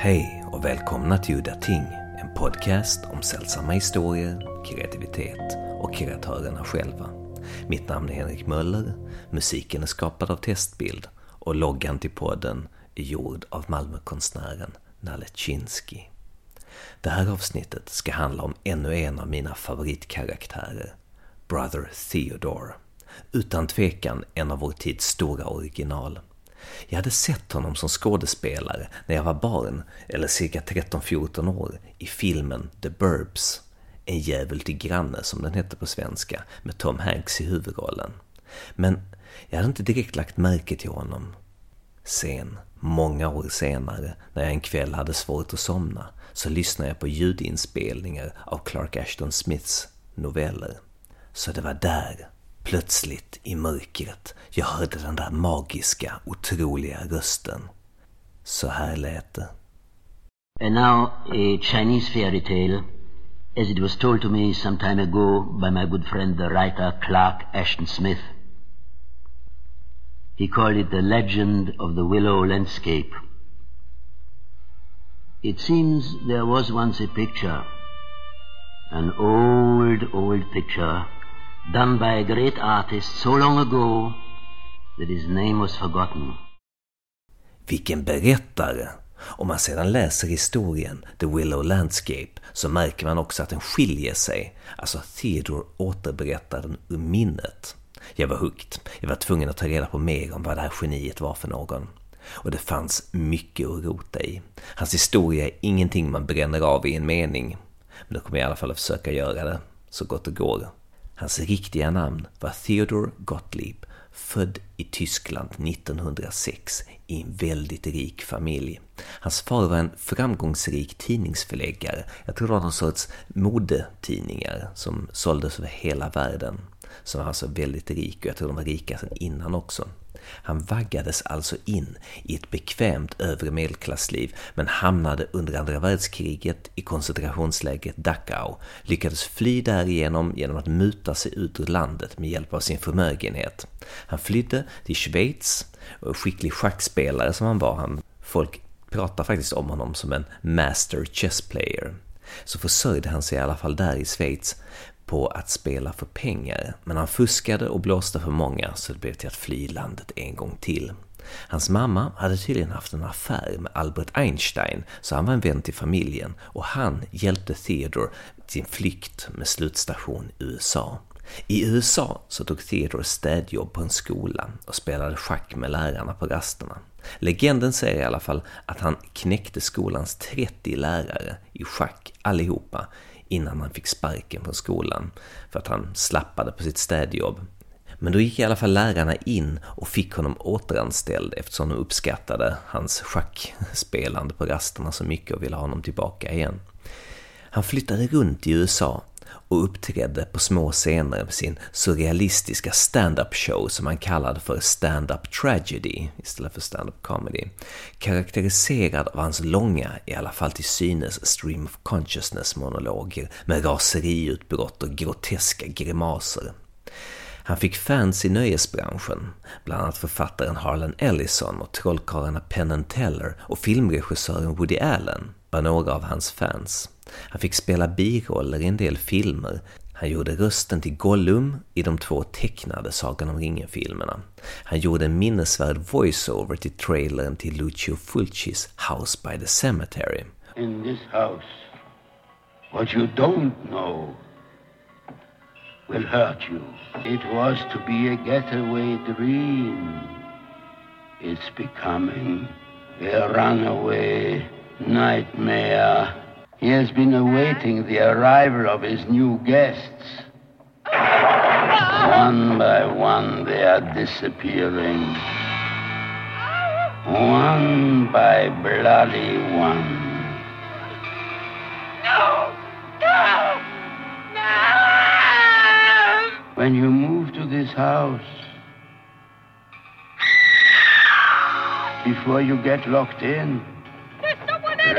Hej och välkomna till Udda Ting, en podcast om sällsamma historier, kreativitet och kreatörerna själva. Mitt namn är Henrik Möller, musiken är skapad av Testbild och loggan till podden är gjord av Malmökonstnären Nalle Chinsky. Det här avsnittet ska handla om ännu en av mina favoritkaraktärer, Brother Theodore. Utan tvekan en av vår tids stora original. Jag hade sett honom som skådespelare när jag var barn, eller cirka 13-14 år, i filmen The Burbs. En djävul till granne som den hette på svenska, med Tom Hanks i huvudrollen. Men jag hade inte direkt lagt märke till honom. Sen, många år senare, när jag en kväll hade svårt att somna, så lyssnade jag på ljudinspelningar av Clark Ashton Smiths noveller. Så det var där, plötsligt i mörkret, jag hörde den där magiska, otroliga rösten. Så här lät det. And now a Chinese fairy tale, as it was told to me some time ago by my good friend the writer Clark Ashton Smith. He called it the legend of the willow landscape. It seems there was once a picture, an old, old picture, done by a great artist so long ago that his name was forgotten. Vilken berättare! Om man sedan läser historien The Willow Landscape så märker man också att den skiljer sig. Alltså Theodore återberättar den ur minnet. Jag var hooked. Jag var tvungen att ta reda på mer om vad det här geniet var för någon. Och det fanns mycket att rota i. Hans historia är ingenting man bränner av i en mening. Men då kommer jag i alla fall att försöka göra det så gott det går. Hans riktiga namn var Theodor Gottlieb, född i Tyskland 1906 i en väldigt rik familj. Hans far var en framgångsrik tidningsförläggare. Jag tror det var någon sorts modetidningar som såldes över hela världen. Som var alltså väldigt rik och jag tror de var rika sedan innan också. Han vaggades alltså in i ett bekvämt övre medelklassliv men hamnade under andra världskriget i koncentrationslägret Dachau, lyckades fly därigenom genom att muta sig ut ur landet med hjälp av sin förmögenhet. Han flydde till Schweiz, och skicklig schackspelare som han var, han, folk pratar faktiskt om honom som en master chess player. Så försörjde han sig i alla fall där i Schweiz på att spela för pengar, men han fuskade och blåste för många så det blev till att fly landet en gång till. Hans mamma hade tydligen haft en affär med Albert Einstein, så han var en vän till familjen och han hjälpte Theodore sin flykt med slutstation i USA. I USA så tog Theodore städjobb på en skola och spelade schack med lärarna på rasterna. Legenden säger i alla fall att han knäckte skolans 30 lärare i schack allihopa innan han fick sparken från skolan för att han slappade på sitt städjobb. Men då gick i alla fall lärarna in och fick honom återanställd eftersom de uppskattade hans schackspelande på rasterna så mycket och ville ha honom tillbaka igen. Han flyttade runt i USA och uppträdde på små scener med sin surrealistiska stand-up show som han kallade för stand-up tragedy istället för stand-up comedy. Karaktäriserad av hans långa, i alla fall till synes, stream of consciousness-monologer med raseriutbrott och groteska grimaser. Han fick fans i nöjesbranschen, bland annat författaren Harlan Ellison och trollkarlarna Penn Teller och filmregissören Woody Allen var några av hans fans. Han fick spela biroller i en del filmer. Han gjorde rösten till Gollum i de två tecknade Sagan om ringen-filmerna. Han gjorde en minnesvärd voiceover till trailern till Lucio Fulcis House by the Cemetery. In this house, what you don't know will hurt you. It was to be a getaway dream. It's becoming a runaway nightmare. He has been awaiting the arrival of his new guests. One by one, they are disappearing. One by bloody one. No! No! No! When you move to this house, before you get locked in,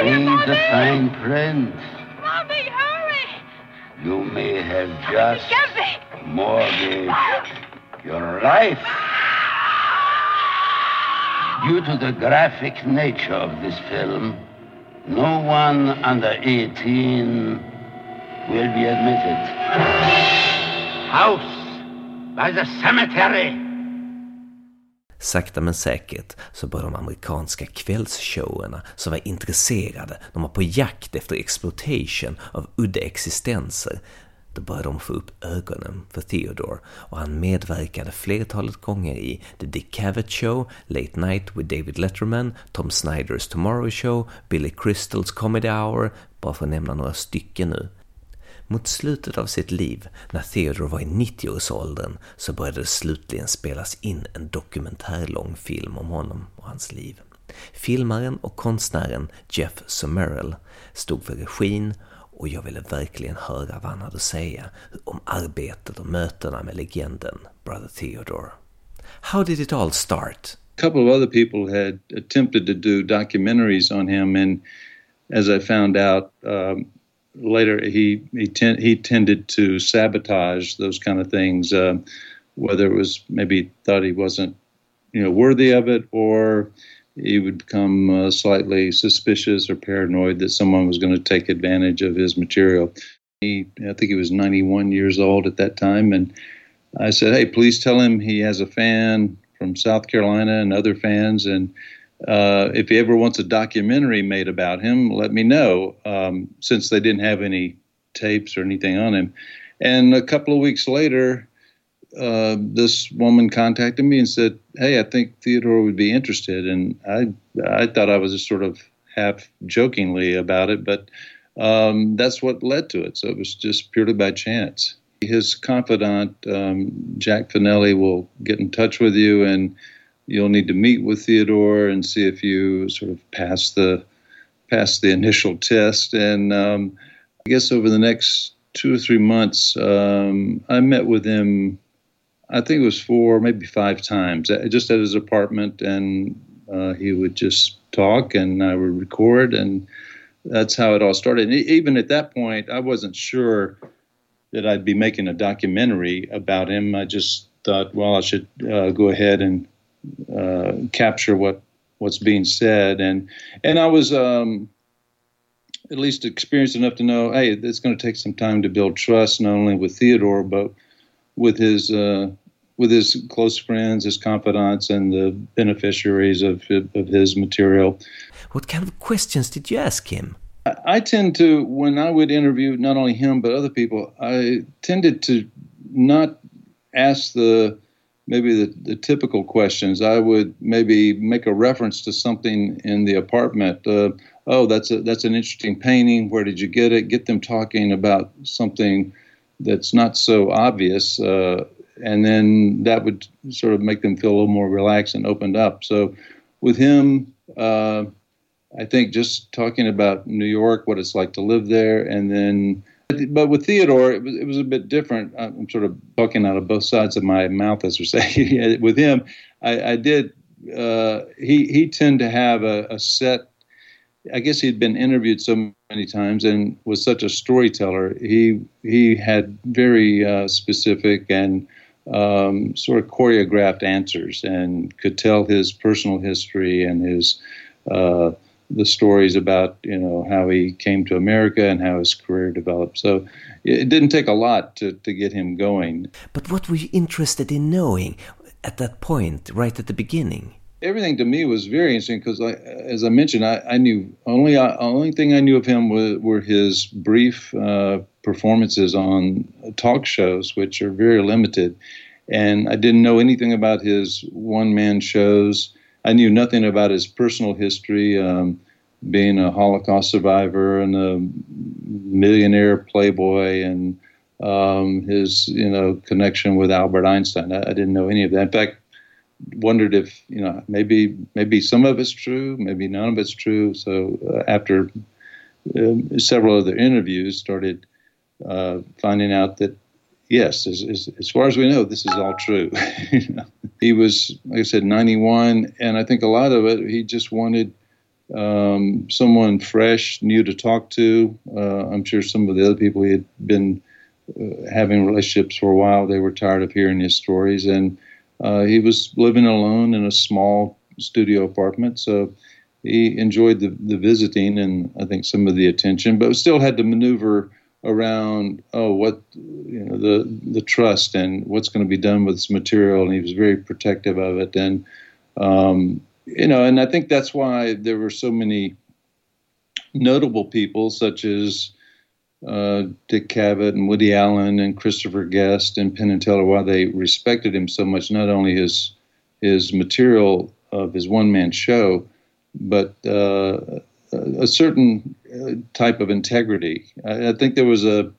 read Mommy! the fine print. Mommy, hurry! You may have just mortgaged your life. Due to the graphic nature of this film, No one under 18 will be admitted. House by the cemetery. Sakta men säkert så började de amerikanska kvällsshowerna som var intresserade, de var på jakt efter exploitation av udda existenser, då började de få upp ögonen för Theodore och han medverkade flertalet gånger i The Dick Cavett Show, Late Night with David Letterman, Tom Snyders Tomorrow Show, Billy Crystals Comedy Hour, bara för att nämna några stycken nu. Mot slutet av sitt liv, när Theodore var i 90-årsåldern, så började det slutligen spelas in en dokumentärlång film om honom och hans liv. Filmaren och konstnären Jeff Summerall stod för regin och jag ville verkligen höra vad han hade att säga om arbetet och mötena med legenden Brother Theodore. How did it all start? A couple of other people had attempted to do documentaries on him, and as I found out um, later, he he, ten, he tended to sabotage those kind of things, uh, whether it was maybe thought he wasn't you know worthy of it or he would become uh, slightly suspicious or paranoid that someone was going to take advantage of his material. He, I think he was 91 years old at that time, and I said, "Hey, please tell him he has a fan from South Carolina and other fans, and uh, if he ever wants a documentary made about him, let me know." Um, since they didn't have any tapes or anything on him, and a couple of weeks later, uh, this woman contacted me and said, "Hey, I think Theodore would be interested." And I, I thought I was just sort of half jokingly about it, but um, that's what led to it. So it was just purely by chance. His confidant, um, Jack Finelli, will get in touch with you, and you'll need to meet with Theodore and see if you sort of pass the pass the initial test. And um, I guess over the next two or three months, um, I met with him I think it was four, maybe five times, uh, just at his apartment, and uh, he would just talk, and I would record, and that's how it all started. And even at that point, I wasn't sure that I'd be making a documentary about him. I just thought, well, I should uh, go ahead and uh, capture what what's being said, and and I was. Um, at least experienced enough to know, hey, it's going to take some time to build trust, not only with Theodore, but with his uh, with his close friends, his confidants, and the beneficiaries of of his material. What kind of questions did you ask him? I, I tend to, when I would interview not only him but other people, I tended to not ask the maybe the, the typical questions. I would maybe make a reference to something in the apartment. Uh, oh, that's a, that's an interesting painting. Where did you get it? Get them talking about something that's not so obvious, uh, and then that would sort of make them feel a little more relaxed and opened up. So, with him, uh, I think just talking about New York, what it's like to live there, and then, but with Theodore, it was it was a bit different. I'm sort of talking out of both sides of my mouth, as we're saying. with him, I, I did. Uh, he he tended to have a, a set I guess he'd been interviewed so many times and was such a storyteller. He he had very uh, specific and um, sort of choreographed answers and could tell his personal history and his uh, the stories about you know how he came to America and how his career developed. So it didn't take a lot to, to get him going. But what were you interested in knowing at that point, right at the beginning? everything to me was very interesting because, as I mentioned, I, I knew only I, only thing I knew of him was, were his brief uh, performances on talk shows, which are very limited, and I didn't know anything about his one man shows. I knew nothing about his personal history, um, being a Holocaust survivor and a millionaire playboy, and um, his you know connection with Albert Einstein. I, I didn't know any of that. In fact wondered if you know maybe maybe some of it's true, maybe none of it's true. So uh, after uh, several other interviews, started uh, finding out that yes, as, as, as, far as we know, this is all true. he was, like I said, 91, and I think a lot of it he just wanted. Um, someone fresh, new to talk to. Uh, I'm sure some of the other people he had been uh, having relationships for a while. They were tired of hearing his stories, and uh, he was living alone in a small studio apartment, so he enjoyed the, the visiting and I think some of the attention, but still had to maneuver around oh what you know the the trust and what's going to be done with this material and he was very protective of it. And um, you know and I think that's why there were so many notable people such as uh, Dick Cavett and Woody Allen and Christopher Guest and Penn and Teller why they respected him so much not only his his material of his one man show but uh, a certain type of integrity. I, I, think there was a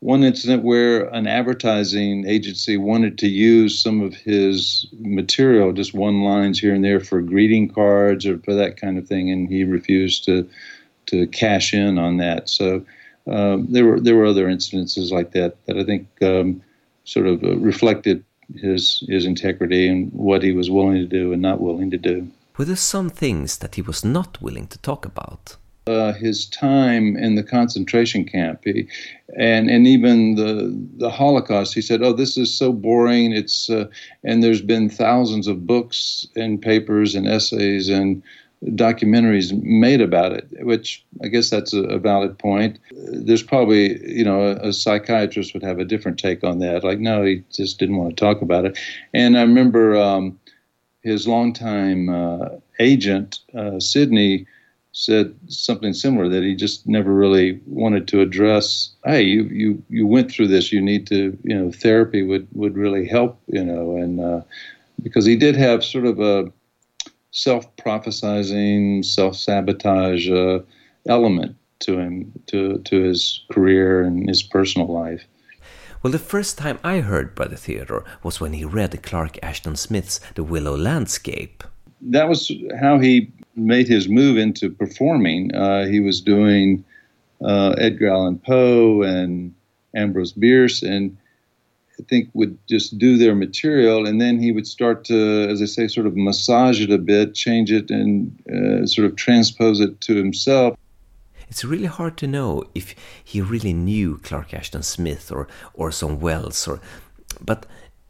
one incident where an advertising agency wanted to use some of his material, just one lines here and there for greeting cards or for that kind of thing, and he refused to to cash in on that. So um, there were there were other incidences like that that I think um, sort of uh, reflected his his integrity and what he was willing to do and not willing to do. Were there some things that he was not willing to talk about? Uh, his time in the concentration camp, he, and and even the the Holocaust. He said, "Oh, this is so boring. It's uh, and there's been thousands of books and papers and essays and documentaries made about it, which I guess that's a, a valid point. There's probably, you know, a, a, psychiatrist would have a different take on that. Like, no, he just didn't want to talk about it. And I remember um, his longtime uh, agent, uh, Sidney, said something similar that he just never really wanted to address. Hey, you you you went through this. You need to, you know, therapy would would really help, you know, and uh, because he did have sort of a self prophesizing, self sabotage uh, element to him, to to his career and his personal life. Well, the first time I heard Brother Theodore was when he read Clark Ashton Smith's The Willow Landscape. That was how he made his move into performing. Uh, he was doing uh, Edgar Allan Poe and Ambrose Bierce, and I think would just do their material, and then he would start to, as I say, sort of massage it a bit, change it, and uh, sort of transpose it to himself it's really hard to know if he really knew Clark Ashton Smith or Orson Welles or but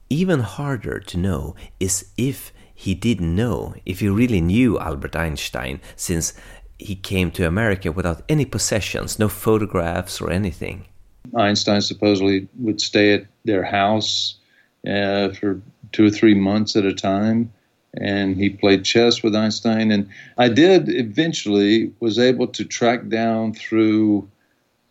even harder to know is if he didn't know, if he really knew Albert Einstein, since he came to America without any possessions, no photographs or anything. Einstein supposedly would stay at their house uh, for two or three months at a time and he played chess with Einstein. And I did eventually was able to track down through,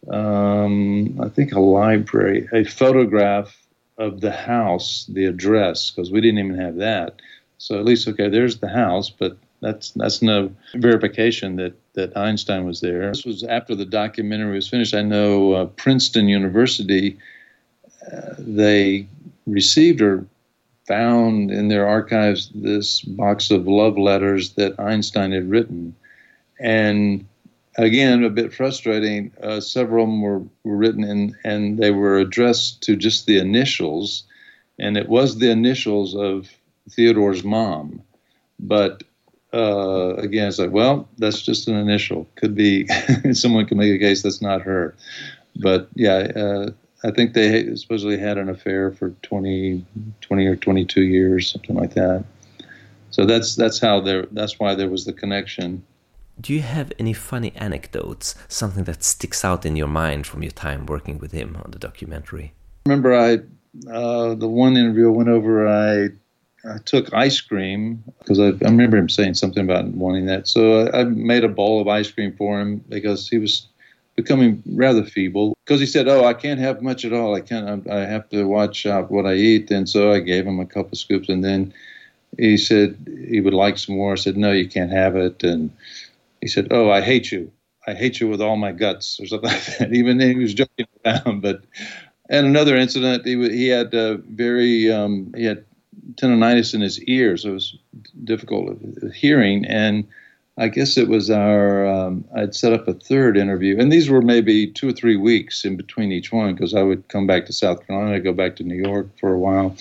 um, I think, a library, a photograph of the house, the address, because we didn't even have that. So at least, okay, there's the house, but that's that's no verification that that Einstein was there. This was after the documentary was finished. I know uh, Princeton University. Uh, they received or found in their archives this box of love letters that Einstein had written. And again, a bit frustrating, uh, several of them were, were written in, and they were addressed to just the initials. And it was the initials of Theodore's mom. But uh, again, it's like, well, that's just an initial. Could be someone can make a case that's not her. But yeah, uh, I think they supposedly had an affair for 20, 20 or 22 years, something like that. So that's that's how there. That's why there was the connection. Do you have any funny anecdotes, something that sticks out in your mind from your time working with him on the documentary? Remember, I uh, the one interview I went over. I I took ice cream because I, I, remember him saying something about wanting that. So I, I, made a bowl of ice cream for him because he was becoming rather feeble because he said, "Oh, I can't have much at all. I can't. I have to watch out what I eat." And so I gave him a couple scoops, and then he said he would like some more. I said, "No, you can't have it." And he said, "Oh, I hate you. I hate you with all my guts," or something like that. Even he was joking around. But and another incident, he he had a very um, he had tendonitis in his ears. It was difficult hearing and I guess it was our, um, I'd set up a third interview. And these were maybe two or three weeks in between each one because I would come back to South Carolina, go back to New York for a while.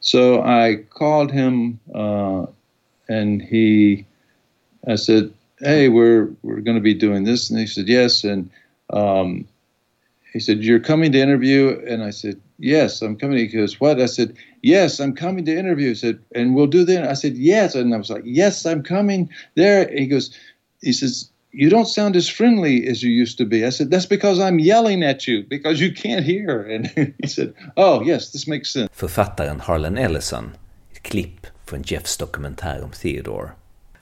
So I called him uh, and he, I said, Hey, we're, we're going to be doing this. And he said, Yes. And um, he said, You're coming to interview? And I said, Yes, I'm coming. He goes, What? I said, yes, I'm coming to interview. He said, and we'll do that. I said, yes. And I was like, yes, I'm coming there. He goes, he says, you don't sound as friendly as you used to be. I said, that's because I'm yelling at you because you can't hear. And he said, oh yes, this makes sense. Författaren Harlan Ellison, ett klipp från Jeffs dokumentär om Theodore.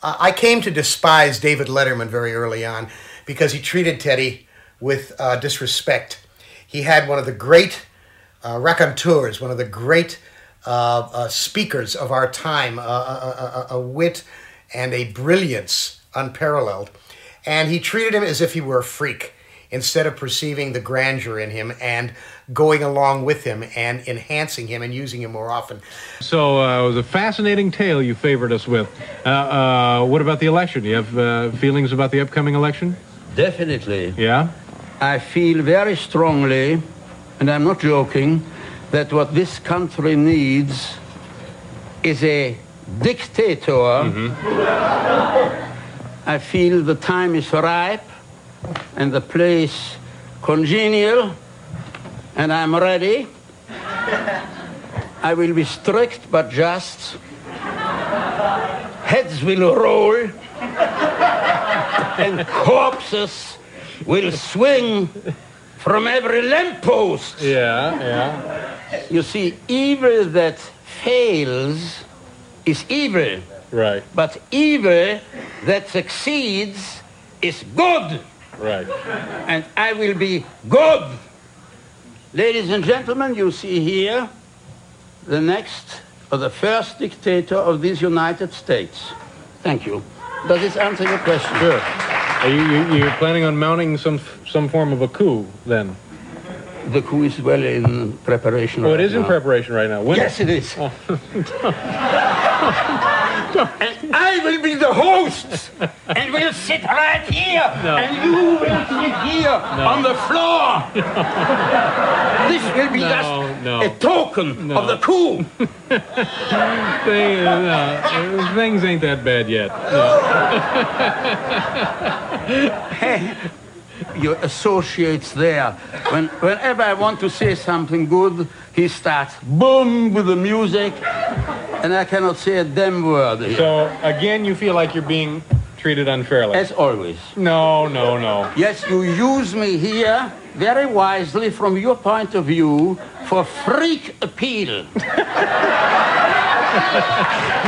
I came to despise David Letterman very early on because he treated Teddy with uh, disrespect. He had one of the great uh, raconteurs, one of the great speakers of our time, a, a, a, wit and a brilliance unparalleled. And he treated him as if he were a freak instead of perceiving the grandeur in him and going along with him and enhancing him and using him more often. So uh, it was a fascinating tale you favored us with. Uh, uh, what about the election? Do you have uh, feelings about the upcoming election? Definitely. Yeah? I feel very strongly, and I'm not joking, that what this country needs is a dictator. Mm-hmm. I feel the time is ripe and the place congenial and I'm ready. I will be strict but just. Heads will roll, and corpses will swing from every lamppost. Yeah, yeah. You see, evil that fails is evil. Right. But evil that succeeds is good. Right. And I will be good. Ladies and gentlemen, you see here the next or the first dictator of these United States. Thank you. Does this answer your question? Sure. Are you, you, you're planning on mounting some some form of a coup then? The coup is well in preparation. Oh, right it is now. in preparation right now. When Yes, it is. Oh. and I will be the host, and we'll sit right here, No. and you will sit here on the floor. this will be No, just no. a token No. of the coup. Thing- no, things ain't that bad yet. Your associates there. When, whenever I want to say something good, he starts boom with the music, and I cannot say a damn word. here. So again, you feel like you're being treated unfairly. As always. No, no, no. Yes, you use me here very wisely from your point of view for freak appeal.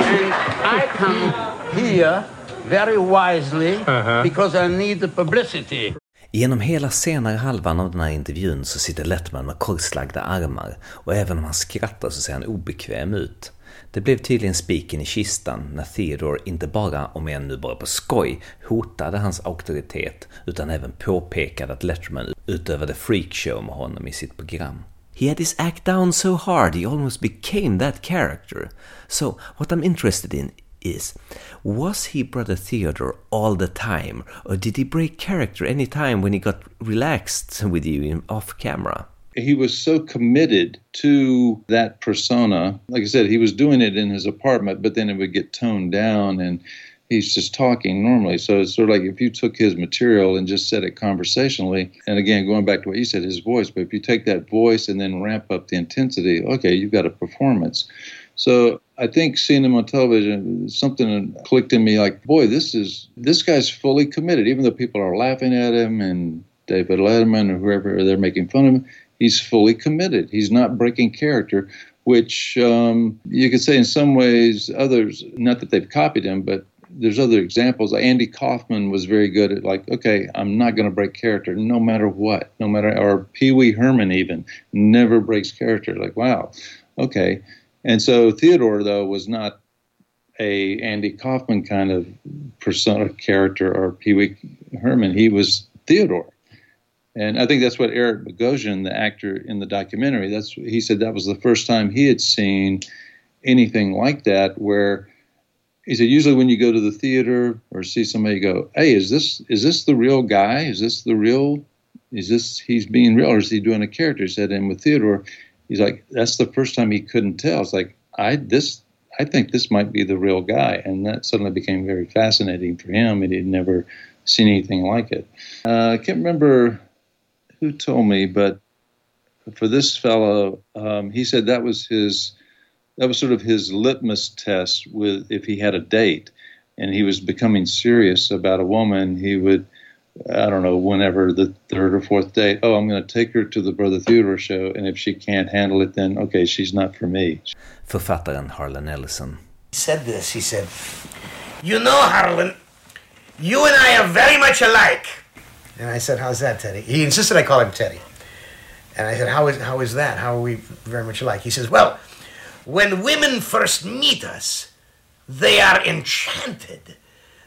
and I come here very wisely Uh-huh. because I need the publicity. Genom hela senare halvan av den här intervjun så sitter Lettman med korslagda armar och även om han skrattar så ser han obekväm ut. Det blev tydligen spiken i kistan när Theodore inte bara, om än nu bara på skoj, hotade hans auktoritet utan även påpekade att Letterman utövade freakshow med honom i sitt program. He had his act down so hard he almost became that character. So, what I'm interested in is was he brother Theodore all the time or did he break character any time when he got relaxed with you off camera? he was so committed to that persona. Like I said, he was doing it in his apartment, but then it would get toned down and he's just talking normally. So it's sort of like if you took his material and just said it conversationally, and again, going back to what you said, his voice, but if you take that voice and then ramp up the intensity, okay, you've got a performance. So I think seeing him on television, something clicked in me like, boy, this is this guy's fully committed, even though people are laughing at him and David Letterman or whoever they're making fun of him. He's fully committed. He's not breaking character, which um, you could say in some ways others, not that they've copied him, but there's other examples. Andy Kaufman was very good at like, okay, I'm not going to break character no matter what, no matter, or Pee Wee Herman even never breaks character. Like, wow, okay. And so Theodore though was not a Andy Kaufman kind of persona character or Pee Wee Herman. He was Theodore. And I think that's what Eric Bogosian, the actor in the documentary, that's he said that was the first time he had seen anything like that where he said usually when you go to the theater or see somebody go, Hey, is this is this the real guy? Is this the real is this he's being real or is he doing a character? He said and with Theodore, he's like, That's the first time he couldn't tell. It's like I this I think this might be the real guy. And that suddenly became very fascinating for him and he'd never seen anything like it. Uh, I can't remember who told me, but for this fellow, um, he said that was his that was sort of his litmus test with if he had a date and he was becoming serious about a woman, he would I don't know, whenever the third or fourth date, oh, I'm going to take her to the Brother Theodore show, and if she can't handle it, then okay, she's not for me. Författaren Harlan Ellison. He said this. He said, "You know, Harlan, you and I are very much alike." And I said, "How's that, Teddy?" He insisted I call him Teddy. And I said, "How is how is that? How are we very much alike?" He says, "Well, when women first meet us, they are enchanted.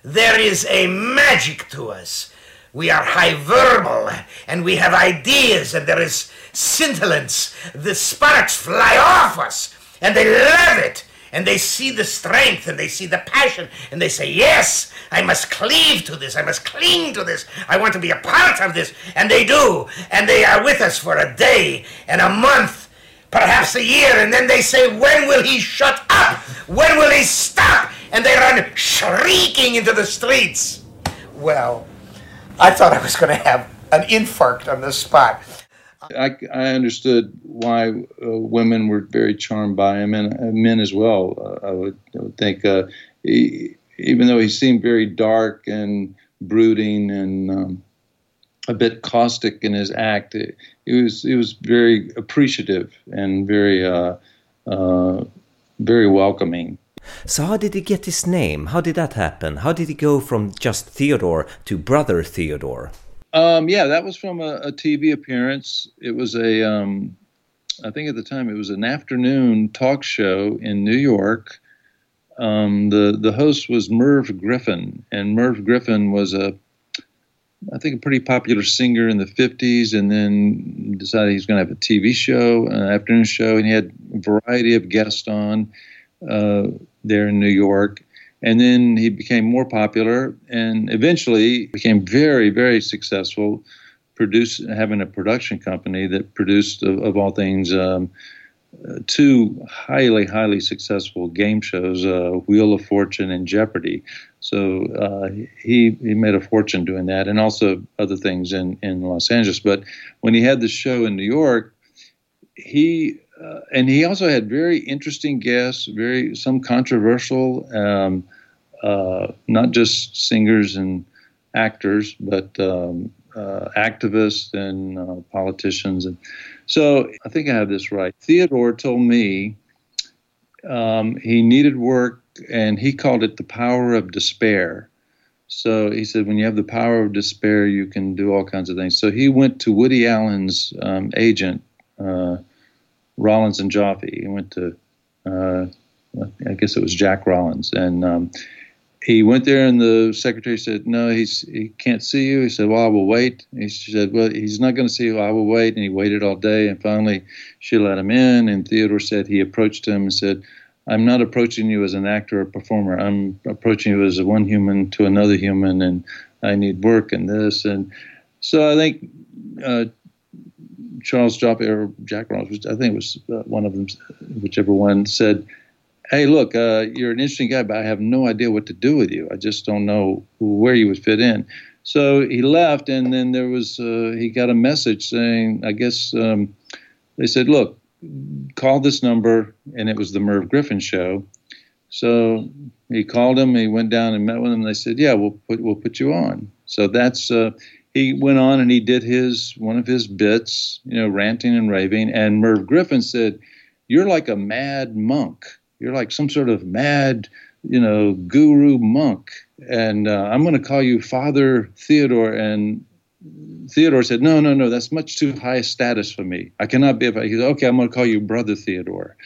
There is a magic to us." We are high verbal and we have ideas and there is scintillance. The sparks fly off us and they love it and they see the strength and they see the passion and they say, Yes, I must cleave to this, I must cling to this, I want to be a part of this. And they do. And they are with us for a day and a month, perhaps a year, and then they say, When will he shut up? When will he stop? And they run shrieking into the streets. Well, I thought I was going to have an infarct on the spot. I, I understood why uh, women were very charmed by him, and uh, men as well. Uh, I, would, I, would, think, uh, he, even though he seemed very dark and brooding and um, a bit caustic in his act, it, it, was it was very appreciative and very uh, uh, very welcoming. So how did he get his name? How did that happen? How did he go from just Theodore to Brother Theodore? Um, yeah, that was from a, a TV appearance. It was a, um, I think at the time it was an afternoon talk show in New York. Um, the the host was Merv Griffin, and Merv Griffin was a, I think, a pretty popular singer in the '50s, and then decided he was going to have a TV show, an afternoon show, and he had a variety of guests on uh, there in New York. And then he became more popular and eventually became very, very successful, produce, having a production company that produced, of, of all things, um, two highly, highly successful game shows, uh, Wheel of Fortune and Jeopardy. So uh, he he made a fortune doing that, and also other things in in Los Angeles. But when he had the show in New York, he uh, and he also had very interesting guests, very some controversial, um, uh, not just singers and actors, but um, uh, activists and uh, politicians. And so I think I have this right. Theodore told me um, he needed work, and he called it the power of despair. So he said, when you have the power of despair, you can do all kinds of things. So he went to Woody Allen's um, agent. Uh, Rollins and Joffe. He went to, uh, I guess it was Jack Rollins, and um, he went there, and the secretary said, "No, he's he can't see you." He said, "Well, I will wait." He said, "Well, he's not going to see you. I will wait." And he waited all day, and finally, she let him in. And Theodore said he approached him and said. I'm not approaching you as an actor or performer. I'm approaching you as one human to another human, and I need work and this. And so I think uh, Charles Joffe or Jack Ross, which I think it was uh, one of them, whichever one, said, "Hey, look, uh, you're an interesting guy, but I have no idea what to do with you. I just don't know where you would fit in." So he left, and then there was uh, he got a message saying, I guess um, they said, "Look, call this number," and it was the Merv Griffin show. So he called him. He went down and met with them. And they said, "Yeah, we'll put we'll put you on." So that's uh, he went on and he did his one of his bits, you know, ranting and raving. And Merv Griffin said, "You're like a mad monk. You're like some sort of mad, you know, guru monk." And uh, I'm going to call you Father Theodore. And Theodore said, "No, no, no. That's much too high a status for me. I cannot be." He said, "Okay, I'm going to call you Brother Theodore."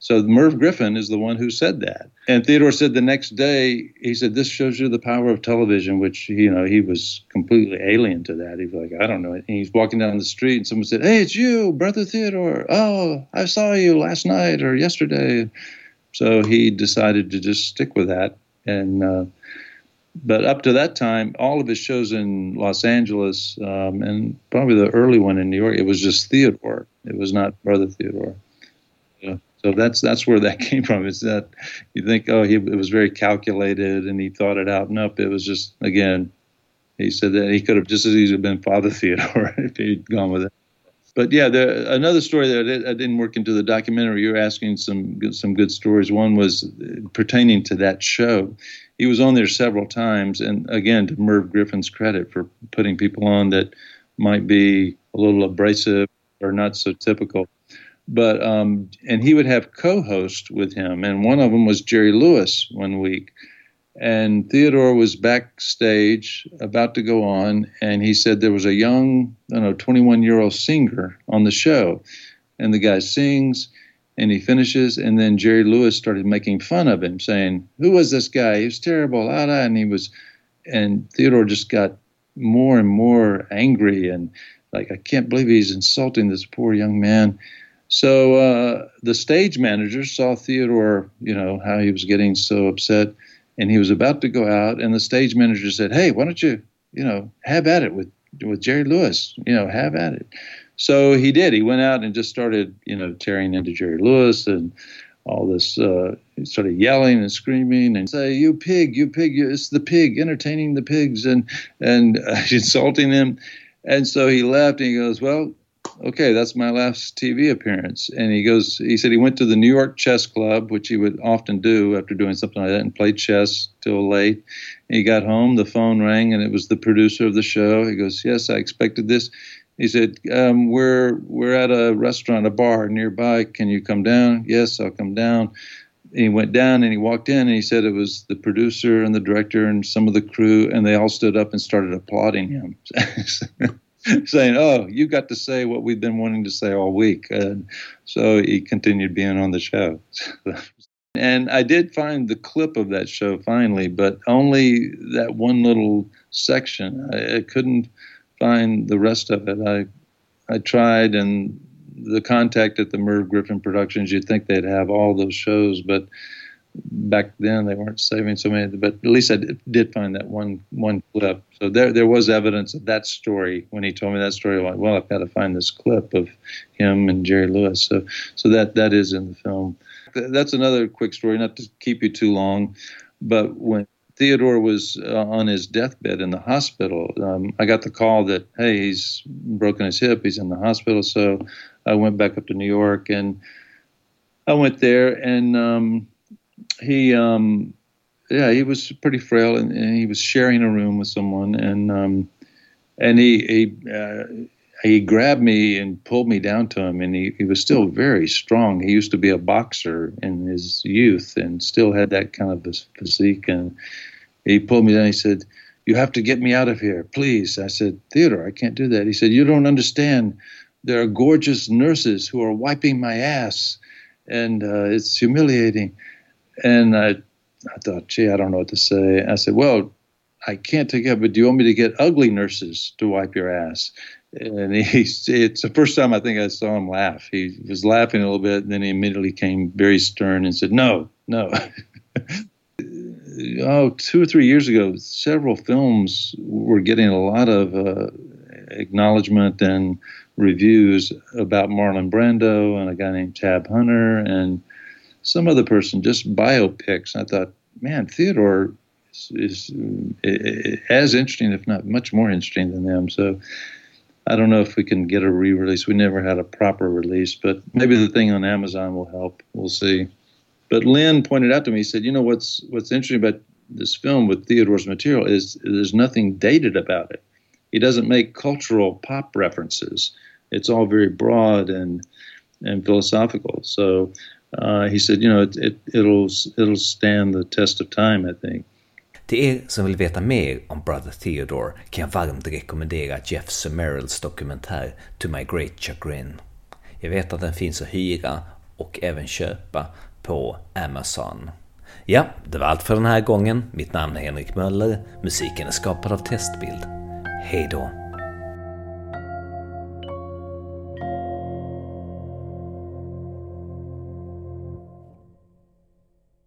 So Merv Griffin is the one who said that. And Theodore said the next day, he said, This shows you the power of television, which, you know, he was completely alien to that. He was like, I don't know. And he's walking down the street and someone said, Hey, it's you, Brother Theodore. Oh, I saw you last night or yesterday. So he decided to just stick with that. And, uh, but up to that time, all of his shows in Los Angeles um, and probably the early one in New York, it was just Theodore. It was not Brother Theodore. So that's that's where that came from. Is that you think, oh, he it was very calculated and he thought it out. Nope, it was just again. He said that he could have just as easily been Father Theodore if he'd gone with it. But yeah, the, another story that I didn't work into the documentary. You're asking some some good stories. One was pertaining to that show. He was on there several times, and again, to Merv Griffin's credit for putting people on that might be a little abrasive or not so typical. But um, and he would have co-hosts with him, and one of them was Jerry Lewis one week and Theodore was backstage about to go on, and he said there was a young, I don't know, 21 year old singer on the show. And the guy sings and he finishes, and then Jerry Lewis started making fun of him, saying, Who was this guy? He was terrible. And he was, and Theodore just got more and more angry and like, I can't believe he's insulting this poor young man. So uh, the stage manager saw Theodore, you know, how he was getting so upset and he was about to go out, and the stage manager said, "Hey, why don't you, you know, have at it with with Jerry Lewis? You know, have at it." So he did. He went out and just started, you know, tearing into Jerry Lewis and all this. Uh, he started yelling and screaming and say, "You pig! You pig! It's the pig entertaining the pigs!" and and uh, insulting them. And so he left and he goes, "Well, okay, that's my last TV appearance. And he goes, he said he went to the New York Chess Club, which he would often do after doing something like that, and played chess till late. And he got home, the phone rang, and it was the producer of the show. He goes, yes, I expected this. He said, um, we're we're at a restaurant, a bar nearby. Can you come down? Yes, I'll come down. And he went down and he walked in and he said it was the producer and the director and some of the crew, and they all stood up and started applauding him. saying, "Oh, you got to say what we've been wanting to say all week." And so he continued being on the show. and I did find the clip of that show finally, but only that one little section. I, I couldn't find the rest of it. I I tried, and the contact at the Merv Griffin Productions, you'd think they'd have all those shows, but back then they weren't saving so many, but at least I did, find that one one clip. So there there was evidence of that story when he told me that story. I'm like, well, I've got to find this clip of him and Jerry Lewis. So so that that is in the film. That's another quick story, not to keep you too long, but when Theodore was uh, on his deathbed in the hospital. Um, I got the call that hey, he's broken his hip, he's in the hospital. So I went back up to New York and I went there and um, he um, yeah he was pretty frail and, and, he was sharing a room with someone and um, and he he uh, he grabbed me and pulled me down to him and he, he was still very strong. He used to be a boxer in his youth and still had that kind of physique and he pulled me down. He said you have to get me out of here please. I said theodore i can't do that. He said you don't understand. There are gorgeous nurses who are wiping my ass and uh, it's humiliating and I, I thought, gee, I don't know what to say. I said, well, I can't take it, but do you want me to get ugly nurses to wipe your ass? And he, it's the first time I think I saw him laugh. He was laughing a little bit, and then he immediately came very stern and said, no, no. oh, two or three years ago, several films were getting a lot of uh, acknowledgement and reviews about Marlon Brando and a guy named Tab Hunter and some other person, just biopics. I thought, man, Theodore is, is, is as interesting, if not much more interesting than them. So I don't know if we can get a re-release. We never had a proper release, but maybe the thing on Amazon will help. We'll see. But Lynn pointed out to me, he said, you know what's what's interesting about this film with Theodore's material is there's nothing dated about it. He doesn't make cultural pop references. It's all very broad and and philosophical. So uh, he said, you know, it, it, it'll, it'll stand the test of time, I think. Till er som vill veta mer om Brother Theodore kan jag varmt rekommendera Jeff Sumerils dokumentär To My Great Chagrin. Jag vet att den finns att hyra och även köpa på Amazon. Ja, det var allt för den här gången. Mitt namn är Henrik Möller. Musiken är skapad av Testbild. Hej då!